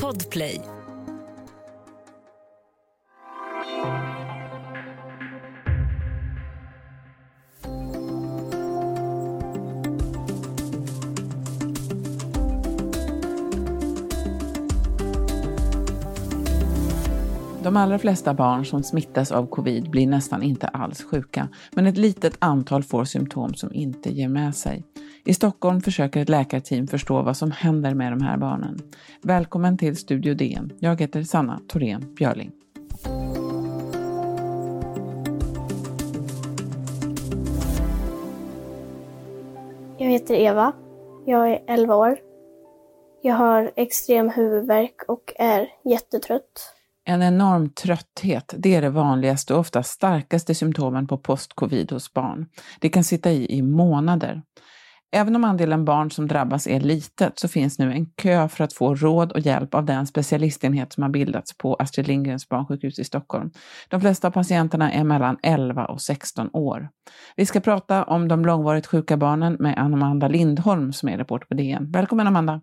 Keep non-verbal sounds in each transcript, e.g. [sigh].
Podplay. De allra flesta barn som smittas av covid blir nästan inte alls sjuka, men ett litet antal får symptom som inte ger med sig. I Stockholm försöker ett läkarteam förstå vad som händer med de här barnen. Välkommen till Studio DN. Jag heter Sanna Thorén Björling. Jag heter Eva. Jag är 11 år. Jag har extrem huvudvärk och är jättetrött. En enorm trötthet, det är det vanligaste och ofta starkaste symptomen på post-covid hos barn. Det kan sitta i i månader. Även om andelen barn som drabbas är litet så finns nu en kö för att få råd och hjälp av den specialistenhet som har bildats på Astrid Lindgrens barnsjukhus i Stockholm. De flesta av patienterna är mellan 11 och 16 år. Vi ska prata om de långvarigt sjuka barnen med Amanda Lindholm som är reporter på DN. Välkommen Amanda!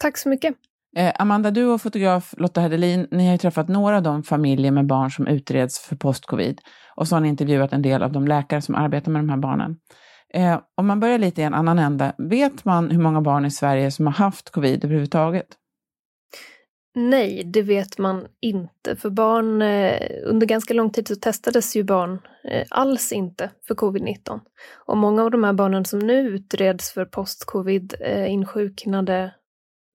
Tack så mycket! Eh, Amanda, du och fotograf Lotta Hedelin, ni har ju träffat några av de familjer med barn som utreds för postcovid och så har ni intervjuat en del av de läkare som arbetar med de här barnen. Eh, om man börjar lite i en annan ände, vet man hur många barn i Sverige som har haft covid överhuvudtaget? Nej, det vet man inte. För barn, eh, under ganska lång tid så testades ju barn eh, alls inte för covid-19. Och många av de här barnen som nu utreds för post-covid eh, insjuknade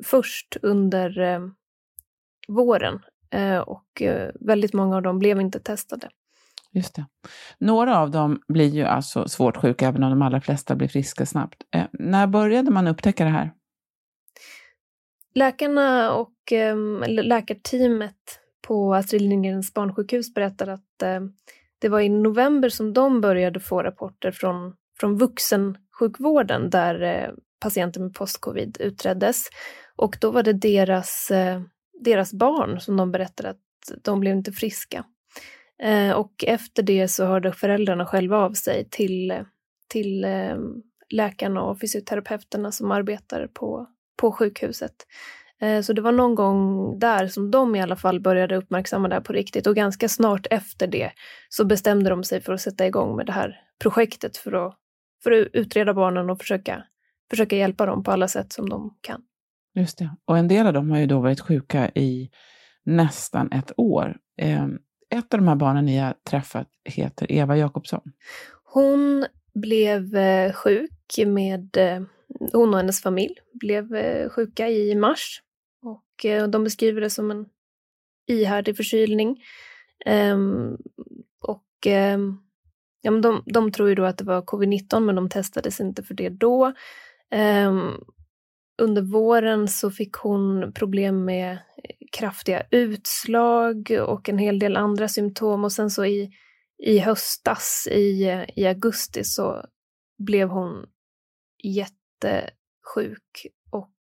först under eh, våren. Eh, och eh, väldigt många av dem blev inte testade. Just det. Några av dem blir ju alltså svårt sjuka, även om de allra flesta blir friska snabbt. Eh, när började man upptäcka det här? Läkarna och eh, läkarteamet på Astrid Lindgrens barnsjukhus berättar att eh, det var i november som de började få rapporter från, från vuxensjukvården där eh, patienter med postcovid utreddes. Och då var det deras, eh, deras barn som de berättade att de blev inte friska. Eh, och efter det så hörde föräldrarna själva av sig till, till eh, läkarna och fysioterapeuterna som arbetar på, på sjukhuset. Eh, så det var någon gång där som de i alla fall började uppmärksamma det här på riktigt och ganska snart efter det så bestämde de sig för att sätta igång med det här projektet för att, för att utreda barnen och försöka, försöka hjälpa dem på alla sätt som de kan. Just det. Och en del av dem har ju då varit sjuka i nästan ett år. Ehm, ett av de här barnen ni har träffat heter Eva Jakobsson. Hon blev eh, sjuk med, eh, hon och hennes familj blev eh, sjuka i mars. Och de beskriver det som en ihärdig förkylning. Ehm, och ehm, ja, men de, de tror ju då att det var covid-19 men de testades inte för det då. Ehm, under våren så fick hon problem med kraftiga utslag och en hel del andra symptom och sen så i, i höstas, i, i augusti, så blev hon jättesjuk och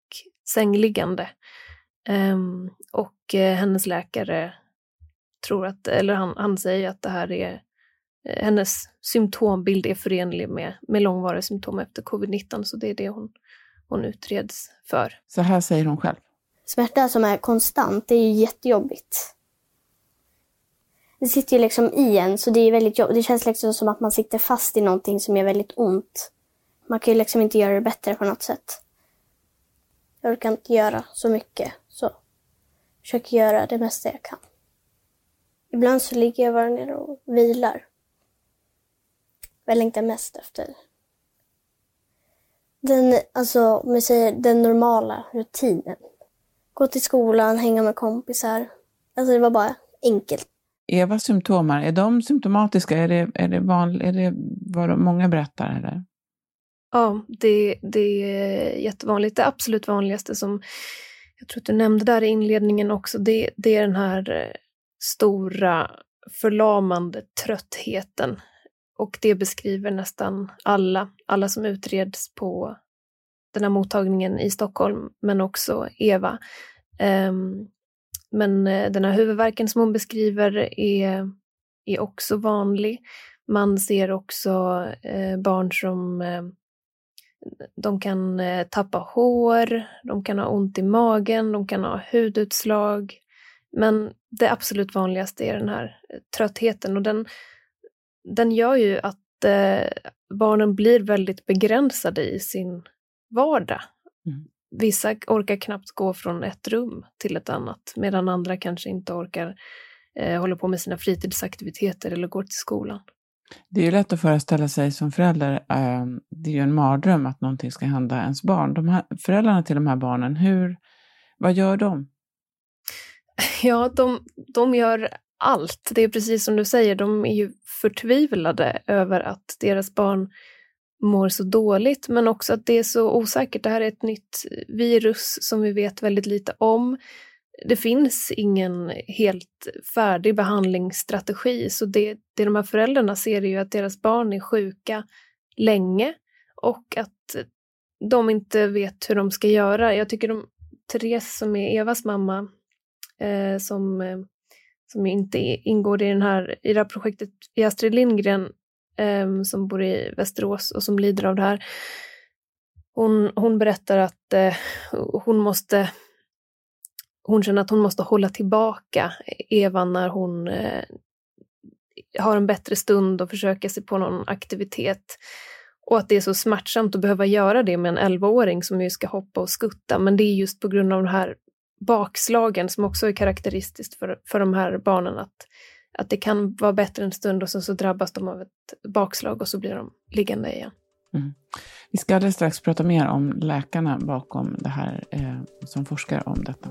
sängliggande. Um, och uh, hennes läkare tror att, eller han, han säger att det här är uh, hennes symptombild är förenlig med, med långvariga symptom efter covid-19, så det är det hon, hon utreds för. Så här säger hon själv. Smärta som är konstant, det är ju jättejobbigt. Det sitter ju liksom i en, så det är väldigt jobbigt. Det känns liksom som att man sitter fast i någonting som är väldigt ont. Man kan ju liksom inte göra det bättre på något sätt. Jag orkar inte göra så mycket, så försöker göra det mesta jag kan. Ibland så ligger jag bara ner och vilar. Jag längtar mest efter den, alltså, om vi säger den normala rutinen. Gå till skolan, hänga med kompisar. Alltså det var bara enkelt. Evas symptom, är de symptomatiska? Är det, är det, van, är det vad många berättar? Eller? Ja, det, det är jättevanligt. Det absolut vanligaste som jag tror att du nämnde där i inledningen också, det, det är den här eh, stora förlamande tröttheten och det beskriver nästan alla, alla som utreds på den här mottagningen i Stockholm, men också Eva. Um, men eh, den här huvudvärken som hon beskriver är, är också vanlig. Man ser också eh, barn som eh, De kan eh, tappa hår, de kan ha ont i magen, de kan ha hudutslag. Men det absolut vanligaste är den här tröttheten och den, den gör ju att eh, barnen blir väldigt begränsade i sin vardag. Mm. Vissa orkar knappt gå från ett rum till ett annat, medan andra kanske inte orkar eh, hålla på med sina fritidsaktiviteter eller går till skolan. Det är ju lätt att föreställa sig som förälder, eh, det är ju en mardröm att någonting ska hända ens barn. De här, föräldrarna till de här barnen, hur, vad gör de? [laughs] Ja, de, de gör allt. Det är precis som du säger, de är ju förtvivlade över att deras barn mår så dåligt, men också att det är så osäkert. Det här är ett nytt virus som vi vet väldigt lite om. Det finns ingen helt färdig behandlingsstrategi, så det, det de här föräldrarna ser är ju att deras barn är sjuka länge och att de inte vet hur de ska göra. Jag tycker de, Therese som är Evas mamma, eh, som, eh, som inte ingår i, den här, i det här projektet i Astrid Lindgren, eh, som bor i Västerås och som lider av det här. Hon, hon berättar att eh, hon måste hon känner att hon måste hålla tillbaka Eva när hon eh, har en bättre stund och försöker sig på någon aktivitet. Och att det är så smärtsamt att behöva göra det med en 11-åring som ju ska hoppa och skutta. Men det är just på grund av de här bakslagen som också är karaktäristiskt för, för de här barnen. Att, att det kan vara bättre en stund och sen så drabbas de av ett bakslag och så blir de liggande igen. Mm. Vi ska alldeles strax prata mer om läkarna bakom det här eh, som forskar om detta.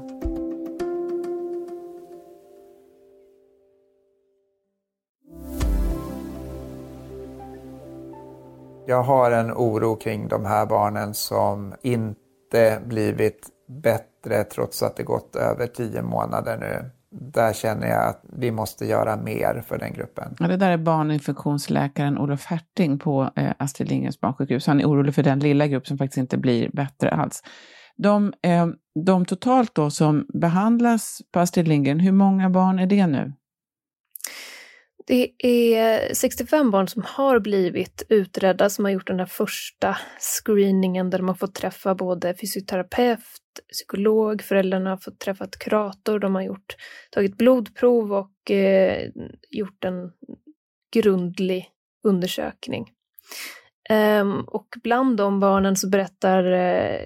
Jag har en oro kring de här barnen som inte blivit bättre trots att det gått över tio månader nu. Där känner jag att vi måste göra mer för den gruppen. Ja, det där är barninfektionsläkaren Olof Herting på eh, Astrid Lindgrens barnsjukhus. Han är orolig för den lilla grupp som faktiskt inte blir bättre alls. De, eh, de totalt då som behandlas på Astrid Lindgren, hur många barn är det nu? Det är 65 barn som har blivit utredda, som har gjort den där första screeningen där de har fått träffa både fysioterapeut, psykolog, föräldrarna har fått träffa kurator, de har gjort, tagit blodprov och eh, gjort en grundlig undersökning. Um, och bland de barnen så berättar eh,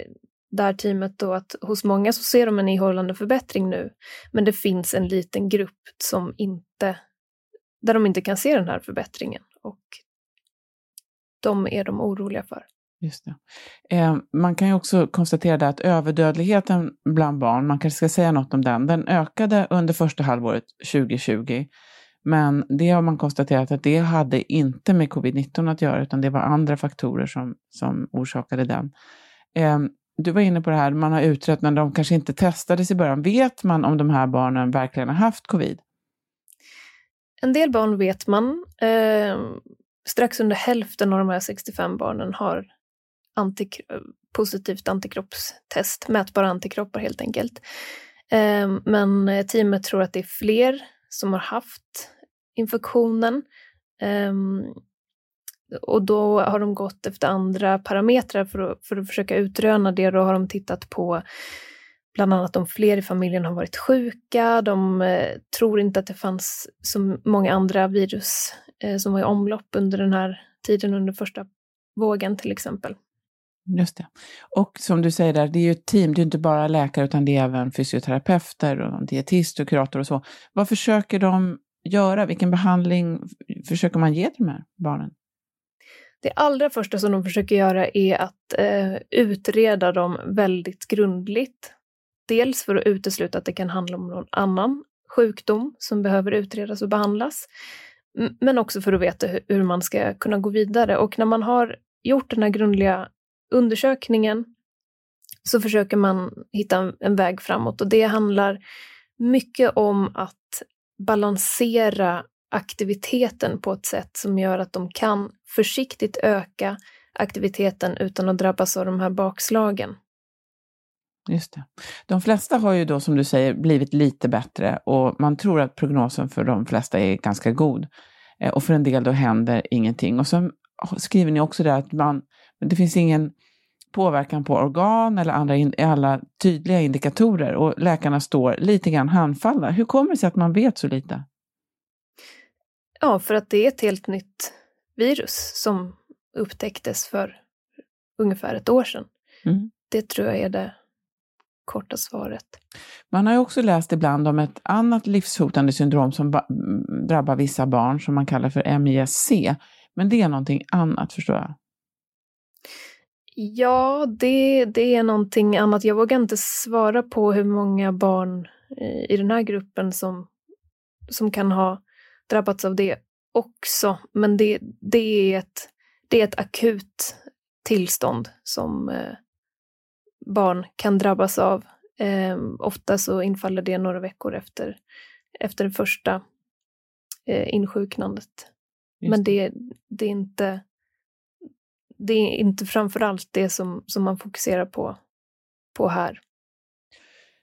det här teamet då att hos många så ser de en ihållande förbättring nu, men det finns en liten grupp som inte där de inte kan se den här förbättringen. Och de är de oroliga för. Just det. Eh, man kan ju också konstatera att överdödligheten bland barn, man kanske ska säga något om den, den ökade under första halvåret 2020. Men det har man konstaterat att det hade inte med covid-19 att göra, utan det var andra faktorer som, som orsakade den. Eh, du var inne på det här, man har utrett, men de kanske inte testades i början. Vet man om de här barnen verkligen har haft covid? En del barn vet man. Eh, strax under hälften av de här 65 barnen har antik positivt antikroppstest, mätbara antikroppar helt enkelt. Eh, men teamet tror att det är fler som har haft infektionen. Eh, och då har de gått efter andra parametrar för att, för att försöka utröna det. Då har de tittat på bland annat om fler i familjen har varit sjuka. De eh, tror inte att det fanns så många andra virus eh, som var i omlopp under den här tiden, under första vågen till exempel. Just det. Och som du säger där, det är ju ett team, det är inte bara läkare utan det är även fysioterapeuter och dietist och kurator och så. Vad försöker de göra? Vilken behandling försöker man ge till de här barnen? Det allra första som de försöker göra är att eh, utreda dem väldigt grundligt. Dels för att utesluta att det kan handla om någon annan sjukdom som behöver utredas och behandlas. Men också för att veta hur man ska kunna gå vidare. Och när man har gjort den här grundliga undersökningen så försöker man hitta en väg framåt och det handlar mycket om att balansera aktiviteten på ett sätt som gör att de kan försiktigt öka aktiviteten utan att drabbas av de här bakslagen. Just det. De flesta har ju då, som du säger, blivit lite bättre och man tror att prognosen för de flesta är ganska god. Eh, och för en del då händer ingenting. Och så skriver ni också där att man, det finns ingen påverkan på organ eller andra in, alla tydliga indikatorer och läkarna står lite grann handfallna. Hur kommer det sig att man vet så lite? Ja, för att det är ett helt nytt virus som upptäcktes för ungefär ett år sedan. Mm. Det tror jag är det korta svaret. Man har ju också läst ibland om ett annat livshotande syndrom som drabbar vissa barn som man kallar för MISC. Men det är någonting annat förstår jag. Ja, det, det är någonting annat. Jag vågar inte svara på hur många barn i den här gruppen som, som kan ha drabbats av det också. Men det, det, är, ett, det är ett akut tillstånd som eh, barn kan drabbas av. Eh, ofta så infaller det några veckor efter, efter det första eh, insjuknandet. Just. Men det, det, är inte det är inte framförallt det som, som man fokuserar på, på här.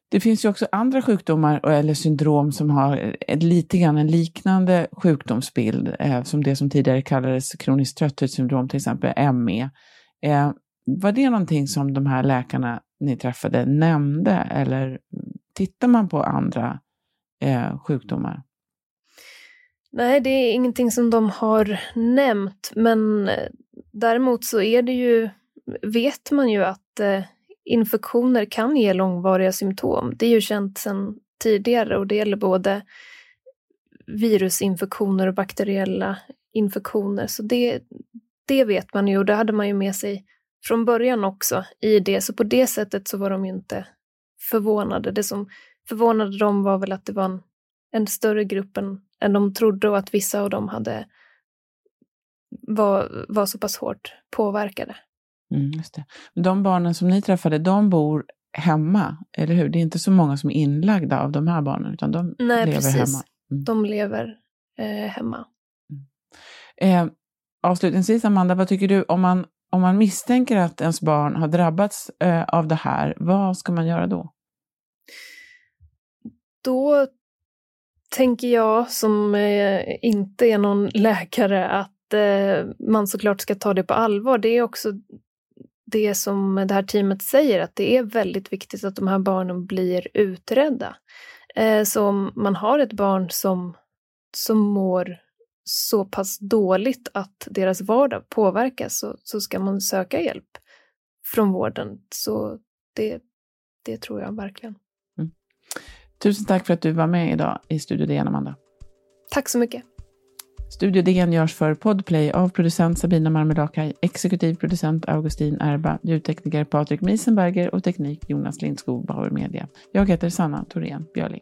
Det finns ju också andra sjukdomar eller syndrom som har ett, lite grann en liknande sjukdomsbild, eh, som det som tidigare kallades kroniskt trötthetssyndrom, till exempel ME. Eh, var det någonting som de här läkarna ni träffade nämnde eller tittar man på andra eh, sjukdomar? Nej, det är ingenting som de har nämnt, men eh, däremot så är det ju, vet man ju att eh, infektioner kan ge långvariga symptom. Det är ju känt sedan tidigare och det gäller både virusinfektioner och bakteriella infektioner. Så det, det vet man ju och det hade man ju med sig från början också i det. Så på det sättet så var de ju inte förvånade. Det som förvånade dem var väl att det var en, en större grupp än, än de trodde och att vissa av dem hade var, var så pass hårt påverkade. Mm, just det. De barnen som ni träffade, de bor hemma, eller hur? Det är inte så många som är inlagda av de här barnen, utan de Nej, lever precis. hemma. Mm. De lever eh, hemma. Mm. Eh, avslutningsvis, Amanda, vad tycker du om man, om man misstänker att ens barn har drabbats eh, av det här, vad ska man göra då? Då tänker jag, som eh, inte är någon läkare, att eh, man såklart ska ta det på allvar. Det är också det som det här teamet säger, att det är väldigt viktigt att de här barnen blir utredda. Eh, så om man har ett barn som, som mår så pass dåligt att deras vardag påverkas så, så ska man söka hjälp från vården. Så det, det tror jag verkligen. Mm. Tusen tack för att du var med idag i Studio DN, Amanda. Tack så mycket. Studio DN görs för Podplay av producent Sabina Marmelakai, exekutiv producent Augustin Erba, ljudtekniker Patrik Miesenberger och teknik Jonas Lindskog, Bauer Media. Jag heter Sanna Thorén Björling.